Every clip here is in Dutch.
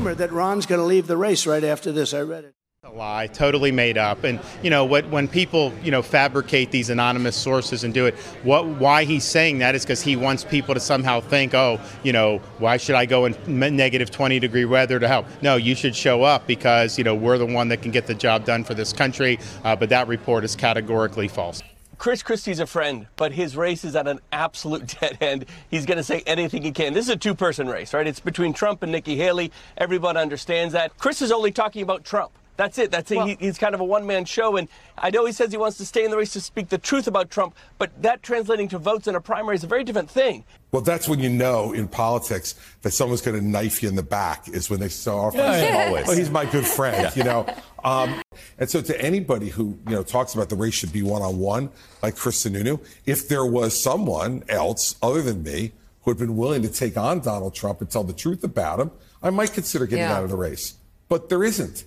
rumor that Ron's going to leave the race right after this. I read it. A lie, totally made up. And you know what? When people you know fabricate these anonymous sources and do it, what? Why he's saying that is because he wants people to somehow think, oh, you know, why should I go in negative twenty degree weather to help? No, you should show up because you know we're the one that can get the job done for this country. Uh, but that report is categorically false. Chris Christie's a friend, but his race is at an absolute dead end. He's going to say anything he can. This is a two person race, right? It's between Trump and Nikki Haley. Everyone understands that. Chris is only talking about Trump. That's it. That's well, he, he's kind of a one man show. And I know he says he wants to stay in the race to speak the truth about Trump, but that translating to votes in a primary is a very different thing. Well, that's when you know in politics that someone's going to knife you in the back is when they start off. Yeah, always. Oh, he's my good friend, yeah. you know. Um, and so, to anybody who you know talks about the race should be one on one, like Chris Sununu, if there was someone else other than me who had been willing to take on Donald Trump and tell the truth about him, I might consider getting yeah. out of the race. But there isn't.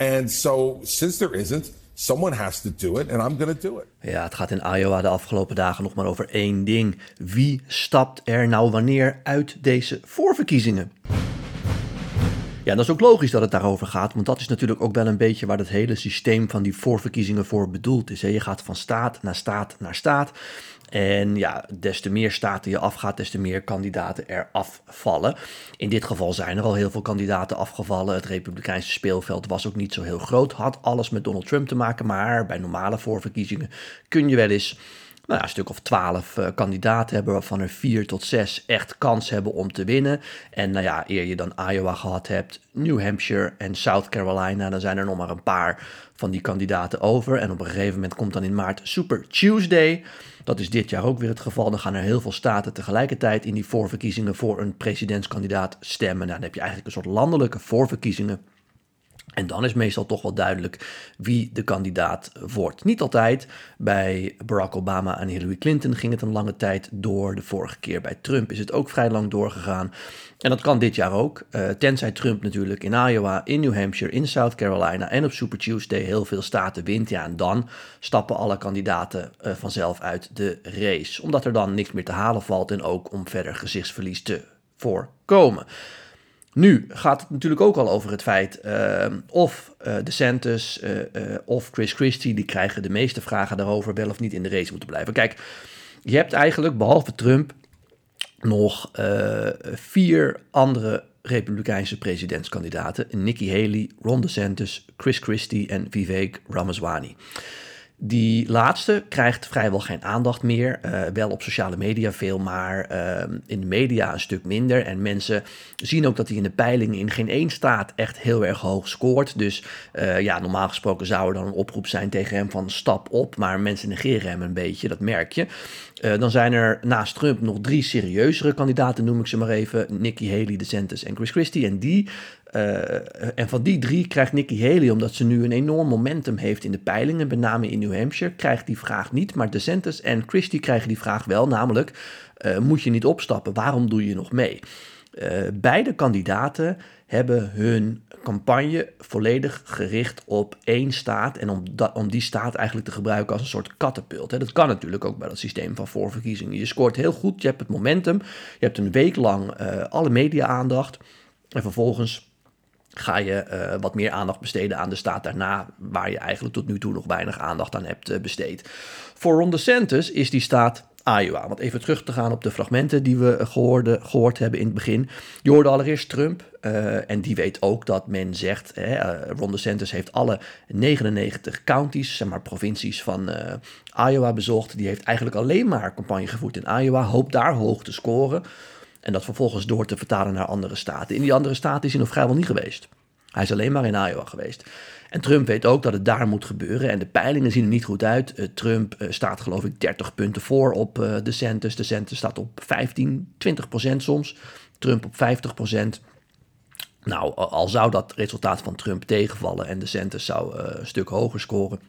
And so, since there isn't, someone has to do it and I'm going to do it. Ja, het gaat in Iowa de afgelopen dagen nog maar over één ding. Wie stapt er nou wanneer uit deze voorverkiezingen? Ja, dat is ook logisch dat het daarover gaat, want dat is natuurlijk ook wel een beetje waar het hele systeem van die voorverkiezingen voor bedoeld is. Je gaat van staat naar staat naar staat. En ja, des te meer staten je afgaat, des te meer kandidaten er afvallen. In dit geval zijn er al heel veel kandidaten afgevallen. Het Republikeinse speelveld was ook niet zo heel groot. Had alles met Donald Trump te maken. Maar bij normale voorverkiezingen kun je wel eens nou een stuk of twaalf uh, kandidaten hebben, waarvan er vier tot zes echt kans hebben om te winnen. En nou ja, eer je dan Iowa gehad hebt, New Hampshire en South Carolina, dan zijn er nog maar een paar van die kandidaten over. En op een gegeven moment komt dan in maart Super Tuesday. Dat is dit jaar ook weer het geval. Dan gaan er heel veel staten tegelijkertijd in die voorverkiezingen voor een presidentskandidaat stemmen. Nou, dan heb je eigenlijk een soort landelijke voorverkiezingen en dan is meestal toch wel duidelijk wie de kandidaat wordt. Niet altijd. Bij Barack Obama en Hillary Clinton ging het een lange tijd door. De vorige keer bij Trump is het ook vrij lang doorgegaan. En dat kan dit jaar ook. Uh, tenzij Trump natuurlijk in Iowa, in New Hampshire, in South Carolina en op Super Tuesday heel veel staten wint. Ja, en dan stappen alle kandidaten uh, vanzelf uit de race. Omdat er dan niks meer te halen valt en ook om verder gezichtsverlies te voorkomen. Nu gaat het natuurlijk ook al over het feit uh, of uh, DeSantis uh, of Chris Christie, die krijgen de meeste vragen daarover wel of niet in de race moeten blijven. Kijk, je hebt eigenlijk behalve Trump nog vier andere Republikeinse presidentskandidaten: Nikki Haley, Ron DeSantis, Chris Christie en Vivek Ramaswamy. Die laatste krijgt vrijwel geen aandacht meer. Uh, wel op sociale media veel, maar uh, in de media een stuk minder. En mensen zien ook dat hij in de peilingen in geen één staat echt heel erg hoog scoort. Dus uh, ja, normaal gesproken zou er dan een oproep zijn tegen hem van stap op. Maar mensen negeren hem een beetje, dat merk je. dan zijn er naast Trump nog drie serieuzere kandidaten, noem ik ze maar even. Nikki Haley, DeSantis en Chris Christie. En die uh, en van die drie krijgt Nikki Haley, omdat ze nu een enorm momentum heeft in de peilingen, met name in New Hampshire, krijgt die vraag niet. Maar DeSantis en Christie krijgen die vraag wel, namelijk, uh, moet je niet opstappen? Waarom doe je nog mee? Uh, beide kandidaten hebben hun campagne volledig gericht op één staat en om, om die staat eigenlijk te gebruiken als een soort katapult. Dat kan natuurlijk ook bij dat systeem van voorverkiezingen. Je scoort heel goed, je hebt het momentum, je hebt een week lang alle media-aandacht en vervolgens ga je uh, wat meer aandacht besteden aan de staat daarna, waar je eigenlijk tot nu toe nog weinig aandacht aan hebt uh, besteed. Voor Ron DeSantis is die staat Iowa. Want even terug te gaan op de fragmenten die we gehoorde, gehoord hebben in het begin. Je hoorde allereerst Trump. En die weet ook dat men zegt, hè, Ron DeSantis heeft alle 99 counties, zeg maar provincies van Iowa bezocht. Die heeft eigenlijk alleen maar campagne gevoerd in Iowa. Hoopt daar hoog te scoren. En dat vervolgens door te vertalen naar andere staten. In die andere staten is hij nog vrijwel niet geweest. Hij is alleen maar in Iowa geweest. En Trump weet ook dat het daar moet gebeuren. En de peilingen zien er niet goed uit. Uh, Trump uh, staat geloof ik 30 punten voor op uh, DeSantis. DeSantis staat op 15, 20 procent soms. Trump op 50 procent. Nou, al zou dat resultaat van Trump tegenvallen en DeSantis zou een stuk hoger scoren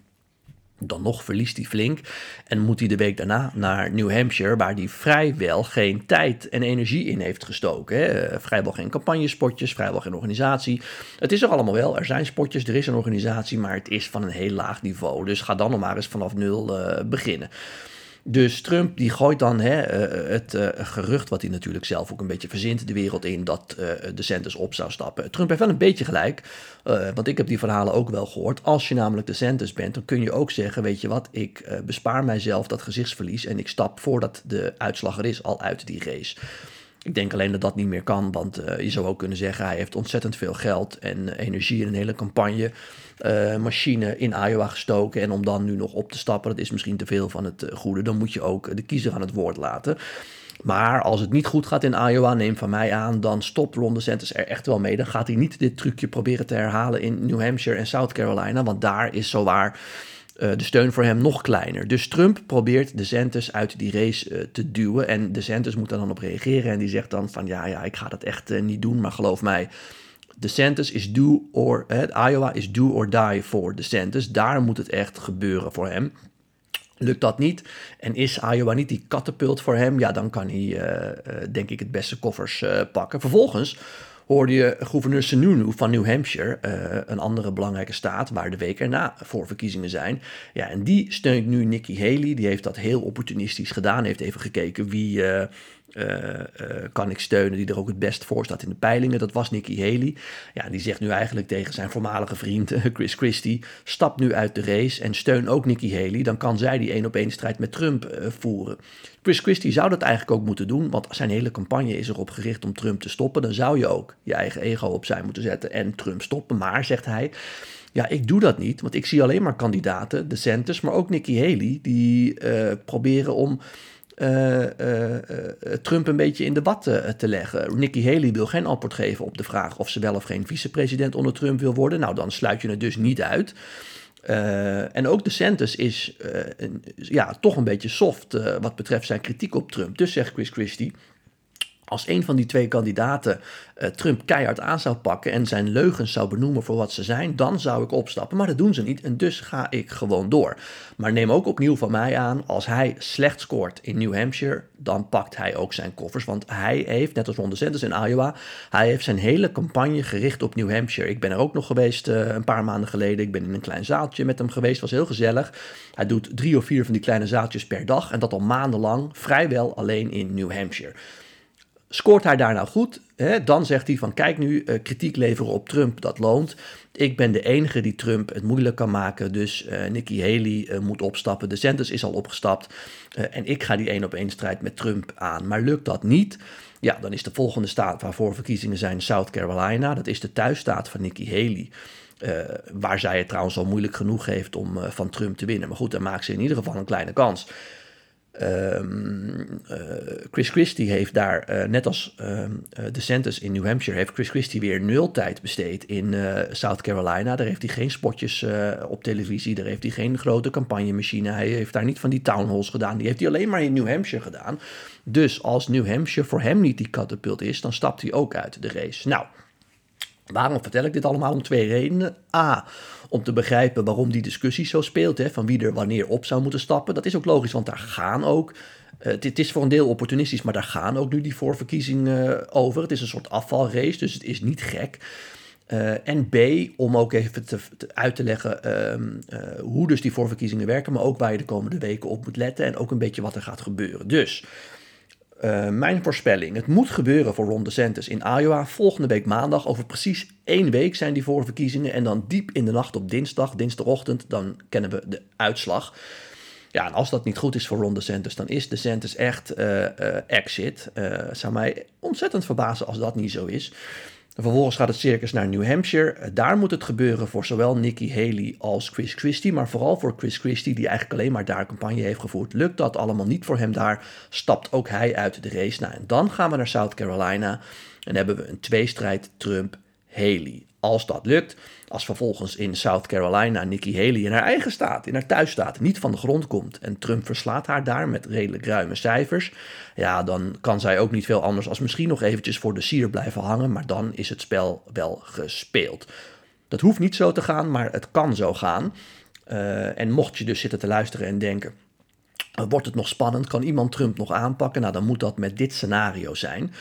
dan nog verliest hij flink en moet hij de week daarna naar New Hampshire, waar hij vrijwel geen tijd en energie in heeft gestoken. Hè. Eh, vrijwel geen campagnespotjes, vrijwel geen organisatie. Het is er allemaal wel, er zijn spotjes, er is een organisatie, maar het is van een heel laag niveau. Dus ga dan nog maar eens vanaf nul uh, beginnen. Dus Trump die gooit dan hè, eh, het uh, gerucht, wat hij natuurlijk zelf ook een beetje verzint, de wereld in dat de Santos op zou stappen. Trump heeft wel een beetje gelijk, want ik heb die verhalen ook wel gehoord. Als je namelijk de Santos bent, dan kun je ook zeggen, weet je wat, ik bespaar mijzelf dat gezichtsverlies en ik stap voordat de uitslag er is al uit die race. Ik denk alleen dat dat niet meer kan, want je zou ook kunnen zeggen, hij heeft ontzettend veel geld en energie in een hele campagne uh, machine in Iowa gestoken. En om dan nu nog op te stappen, dat is misschien te veel van het eh, goede. Dan moet je ook de kiezer aan het woord laten. Maar als het niet goed gaat in Iowa, neem van mij aan, dan stopt Ron DeSantis er echt wel mee. Dan gaat hij niet dit trucje proberen te herhalen in New Hampshire en South Carolina, want daar is zowaar uh, de steun voor hem nog kleiner. Dus Trump probeert DeSantis uit die race te duwen en DeSantis moet er dan op reageren en die zegt dan van ja, ja, ik ga dat echt niet doen, maar geloof mij, DeSantis is do or, Iowa is do or die voor DeSantis. Daar moet het echt gebeuren voor hem. Lukt dat niet en is Iowa niet die katapult voor hem, ja, dan kan hij, denk ik, het beste koffers pakken. Vervolgens hoorde je gouverneur Sununu van New Hampshire, een andere belangrijke staat waar de week erna voorverkiezingen zijn. Ja, en die steunt nu Nikki Haley. Die heeft dat heel opportunistisch gedaan. Heeft even gekeken wie uh, kan ik steunen die er ook het best voor staat in de peilingen. Dat was Nikki Haley. Ja, die zegt nu eigenlijk tegen zijn voormalige vriend Chris Christie: stap nu uit de race en steun ook Nikki Haley. Dan kan zij die één op één strijd met Trump voeren. Chris Christie zou dat eigenlijk ook moeten doen, want zijn hele campagne is erop gericht om Trump te stoppen. Dan zou je ook je eigen ego opzij moeten zetten en Trump stoppen. Maar, zegt hij. Ja, ik doe dat niet, want ik zie alleen maar kandidaten, de Santos, maar ook Nikki Haley, die proberen om uh, uh, Trump een beetje in de wat te leggen. Nikki Haley wil geen antwoord geven op de vraag of ze wel of geen vicepresident onder Trump wil worden. Nou, dan sluit je het dus niet uit. en ook de Santos is ja, toch een beetje soft wat betreft zijn kritiek op Trump. Dus zegt Chris Christie, als een van die twee kandidaten uh, Trump keihard aan zou pakken en zijn leugens zou benoemen voor wat ze zijn, dan zou ik opstappen. Maar dat doen ze niet en dus ga ik gewoon door. Maar neem ook opnieuw van mij aan, als hij slecht scoort in New Hampshire, dan pakt hij ook zijn koffers. Want hij heeft, net als Ron DeSantis in Iowa, hij heeft zijn hele campagne gericht op New Hampshire. Ik ben er ook nog geweest uh, een paar maanden geleden. Ik ben in een klein zaaltje met hem geweest, was heel gezellig. Hij doet drie of vier van die kleine zaaltjes per dag en dat al maandenlang, vrijwel alleen in New Hampshire. Scoort hij daar nou goed, hè, dan zegt hij van kijk nu, uh, kritiek leveren op Trump, dat loont. Ik ben de enige die Trump het moeilijk kan maken, dus uh, Nikki Haley uh, moet opstappen. De Sanders is al opgestapt en ik ga die één op één strijd met Trump aan. Maar lukt dat niet, ja, dan is de volgende staat waarvoor verkiezingen zijn South Carolina. Dat is de thuisstaat van Nikki Haley. waar zij het trouwens al moeilijk genoeg heeft om van Trump te winnen. Maar goed, dan maakt ze in ieder geval een kleine kans. Um, uh, Chris Christie heeft daar, uh, net als uh, de Santos in New Hampshire, heeft Chris Christie weer nul tijd besteed in South Carolina. Daar heeft hij geen spotjes op televisie, daar heeft hij geen grote campagnemachine. Hij heeft daar niet van die town halls gedaan, die heeft hij alleen maar in New Hampshire gedaan. Dus als New Hampshire voor hem niet die katapult is, dan stapt hij ook uit de race. Nou, waarom vertel ik dit allemaal? Om twee redenen. A, om te begrijpen waarom die discussie zo speelt, hè, van wie er wanneer op zou moeten stappen. Dat is ook logisch, want daar gaan ook, uh, het, is voor een deel opportunistisch, maar daar gaan ook nu die voorverkiezingen uh, over. Het is een soort afvalrace, dus het is niet gek. Uh, en B, om ook even te, uit te leggen uh, hoe dus die voorverkiezingen werken, maar ook waar je de komende weken op moet letten en ook een beetje wat er gaat gebeuren. Dus uh, mijn voorspelling. Het moet gebeuren voor Ron DeSantis in Iowa. Volgende week maandag. Over precies één week zijn die voorverkiezingen. En dan diep in de nacht op dinsdag, dinsdagochtend, dan kennen we de uitslag. Ja, en als dat niet goed is voor Ron DeSantis, dan is DeSantis echt uh, uh, exit. Zou mij ontzettend verbazen als dat niet zo is. Vervolgens gaat het circus naar New Hampshire. Daar moet het gebeuren voor zowel Nikki Haley als Chris Christie. Maar vooral voor Chris Christie, die eigenlijk alleen maar daar campagne heeft gevoerd. Lukt dat allemaal niet voor hem daar, stapt ook hij uit de race. Nou, en dan gaan we naar South Carolina en hebben we een tweestrijd Trump-Haley. Als dat lukt, als vervolgens in South Carolina Nikki Haley in haar eigen staat, in haar thuisstaat, niet van de grond komt en Trump verslaat haar daar met redelijk ruime cijfers, ja, dan kan zij ook niet veel anders als misschien nog eventjes voor de sier blijven hangen, maar dan is het spel wel gespeeld. Dat hoeft niet zo te gaan, maar het kan zo gaan. Uh, en mocht je dus zitten te luisteren en denken, wordt het nog spannend, kan iemand Trump nog aanpakken? Nou, dan moet dat met dit scenario zijn.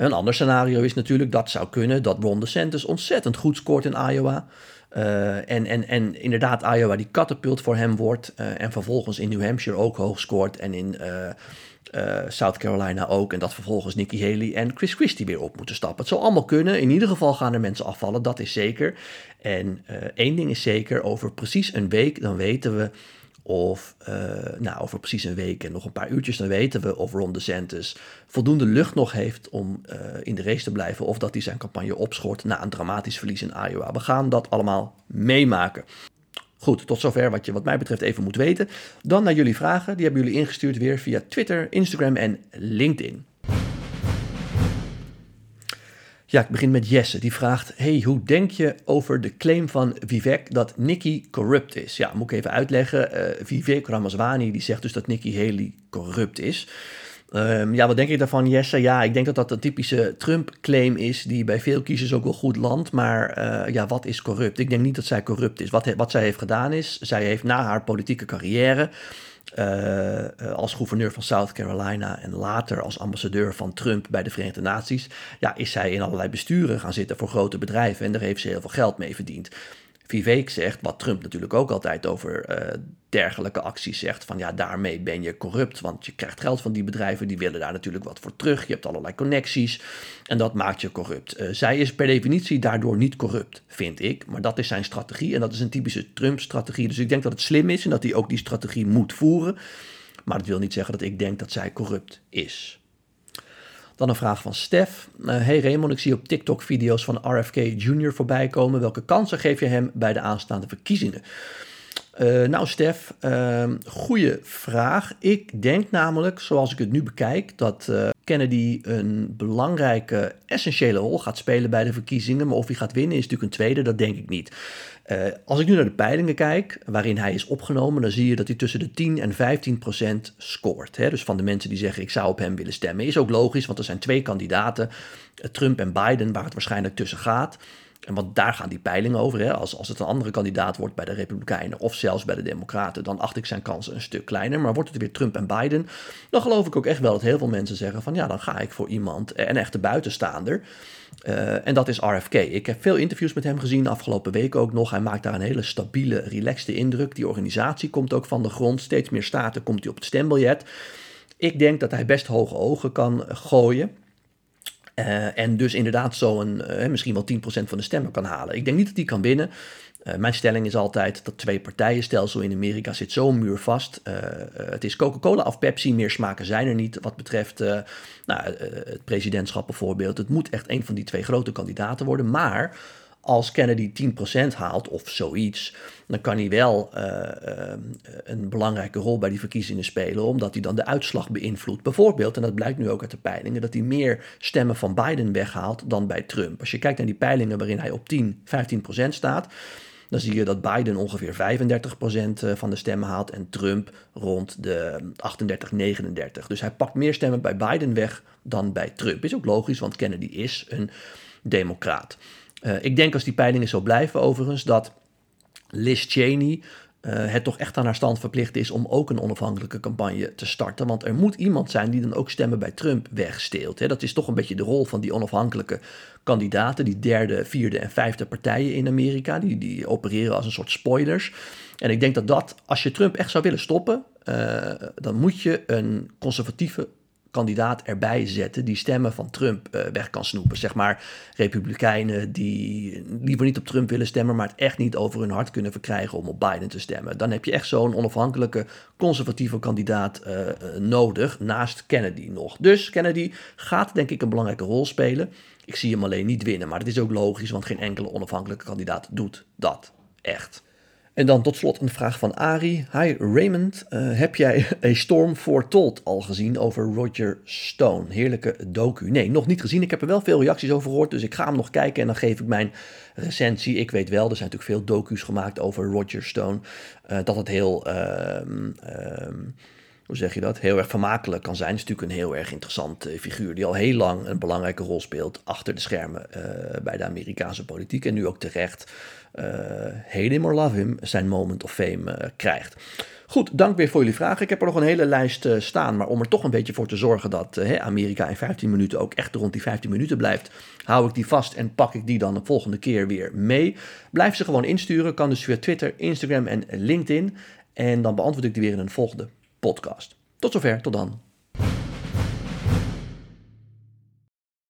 Een ander scenario is natuurlijk dat zou kunnen dat Ron DeSantis ontzettend goed scoort in Iowa. en, en, en inderdaad, Iowa die katapult voor hem wordt. en vervolgens in New Hampshire ook hoog scoort. En in South Carolina ook. En dat vervolgens Nikki Haley en Chris Christie weer op moeten stappen. Het zal allemaal kunnen. In ieder geval gaan er mensen afvallen, dat is zeker. En één ding is zeker, over precies een week dan weten we of uh, nou, over precies een week en nog een paar uurtjes, dan weten we of Ron DeSantis voldoende lucht nog heeft om uh, in de race te blijven. Of dat hij zijn campagne opschort na een dramatisch verlies in Iowa. We gaan dat allemaal meemaken. Goed, tot zover wat je wat mij betreft even moet weten. Dan naar jullie vragen. Die hebben jullie ingestuurd weer via Twitter, Instagram en LinkedIn. Ja, ik begin met Jesse. Die vraagt: Hey, hoe denk je over de claim van Vivek dat Nikki corrupt is? Ja, moet ik even uitleggen. Uh, Vivek Ramaswamy die zegt dus dat Nikki Haley corrupt is. Um, ja, wat denk ik daarvan, Jesse? Ja, ik denk dat dat een typische Trump-claim is die bij veel kiezers ook wel goed landt. Maar uh, ja, wat is corrupt? Ik denk niet dat zij corrupt is. Wat, wat zij heeft gedaan is, zij heeft na haar politieke carrière uh, als gouverneur van South Carolina en later als ambassadeur van Trump bij de Verenigde Naties, ja, is zij in allerlei besturen gaan zitten voor grote bedrijven en daar heeft ze heel veel geld mee verdiend. Vivek zegt, wat Trump natuurlijk ook altijd over uh, dergelijke acties zegt, van ja, daarmee ben je corrupt, want je krijgt geld van die bedrijven, die willen daar natuurlijk wat voor terug, je hebt allerlei connecties en dat maakt je corrupt. Uh, zij is per definitie daardoor niet corrupt, vind ik, maar dat is zijn strategie en dat is een typische Trump-strategie, dus ik denk dat het slim is en dat hij ook die strategie moet voeren, maar dat wil niet zeggen dat ik denk dat zij corrupt is. Dan een vraag van Stef. Uh, hey Raymond, ik zie op TikTok video's van RFK Jr. voorbij komen. Welke kansen geef je hem bij de aanstaande verkiezingen? Uh, nou, Stef, uh, goede vraag. Ik denk namelijk, zoals ik het nu bekijk, dat uh, Kennedy een belangrijke, essentiële rol gaat spelen bij de verkiezingen. Maar of hij gaat winnen is natuurlijk een tweede, dat denk ik niet. Uh, als ik nu naar de peilingen kijk, waarin hij is opgenomen, dan zie je dat hij tussen de 10 en 15 procent scoort. Hè? Dus van de mensen die zeggen ik zou op hem willen stemmen. Is ook logisch, want er zijn twee kandidaten, Trump en Biden, waar het waarschijnlijk tussen gaat. En want daar gaan die peilingen over. Hè? Als, als het een andere kandidaat wordt bij de Republikeinen of zelfs bij de Democraten, dan acht ik zijn kansen een stuk kleiner. Maar wordt het weer Trump en Biden, dan geloof ik ook echt wel dat heel veel mensen zeggen van ja, dan ga ik voor iemand, een echte buitenstaander. Uh, en dat is RFK. Ik heb veel interviews met hem gezien, afgelopen week ook nog. Hij maakt daar een hele stabiele, relaxte indruk. Die organisatie komt ook van de grond. Steeds meer staten komt hij op het stembiljet. Ik denk dat hij best hoge ogen kan gooien. Uh, en dus inderdaad zo'n uh, misschien wel 10% van de stemmen kan halen. Ik denk niet dat hij kan winnen. Uh, mijn stelling is altijd dat twee partijenstelsel in Amerika zit zo muurvast. het is Coca-Cola of Pepsi, meer smaken zijn er niet wat betreft nou, het presidentschap bijvoorbeeld. Het moet echt een van die twee grote kandidaten worden. Maar als Kennedy 10% haalt of zoiets, dan kan hij wel uh, uh, een belangrijke rol bij die verkiezingen spelen, omdat hij dan de uitslag beïnvloedt. Bijvoorbeeld, en dat blijkt nu ook uit de peilingen, dat hij meer stemmen van Biden weghaalt dan bij Trump. Als je kijkt naar die peilingen waarin hij op 10, 15% staat, dan zie je dat Biden ongeveer 35% van de stemmen haalt en Trump rond de 38, 39. Dus hij pakt meer stemmen bij Biden weg dan bij Trump. Is ook logisch, want Kennedy is een democraat. Uh, ik denk als die peilingen zo blijven overigens, dat Liz Cheney uh, het toch echt aan haar stand verplicht is om ook een onafhankelijke campagne te starten. Want er moet iemand zijn die dan ook stemmen bij Trump wegsteelt. Hè. Dat is toch een beetje de rol van die onafhankelijke kandidaten, die derde, vierde en vijfde partijen in Amerika. Die, die opereren als een soort spoilers. En ik denk dat dat, als je Trump echt zou willen stoppen, uh, dan moet je een conservatieve kandidaat erbij zetten die stemmen van Trump uh, weg kan snoepen. Zeg maar republikeinen die liever niet op Trump willen stemmen, maar het echt niet over hun hart kunnen verkrijgen om op Biden te stemmen. Dan heb je echt zo'n onafhankelijke conservatieve kandidaat uh, nodig, naast Kennedy nog. Dus Kennedy gaat denk ik een belangrijke rol spelen. Ik zie hem alleen niet winnen, maar dat is ook logisch, want geen enkele onafhankelijke kandidaat doet dat echt. En dan tot slot een vraag van Ari. Hi Raymond, uh, heb jij A Storm Foretold al gezien over Roger Stone? Heerlijke docu. Nee, nog niet gezien. Ik heb er wel veel reacties over gehoord, dus ik ga hem nog kijken en dan geef ik mijn recensie. Ik weet wel, er zijn natuurlijk veel docu's gemaakt over Roger Stone. Uh, dat het heel... Uh, hoe zeg je dat, heel erg vermakelijk kan zijn. is natuurlijk een heel erg interessante figuur die al heel lang een belangrijke rol speelt achter de schermen bij de Amerikaanse politiek. En nu ook terecht, hate him or love him, zijn moment of fame krijgt. Goed, dank weer voor jullie vragen. Ik heb er nog een hele lijst uh, staan, maar om er toch een beetje voor te zorgen dat uh, Amerika in 15 minuten ook echt rond die 15 minuten blijft, hou ik die vast en pak ik die dan de volgende keer weer mee. Blijf ze gewoon insturen, kan dus via Twitter, Instagram en LinkedIn. En dan beantwoord ik die weer in een volgende podcast. Tot zover, tot dan.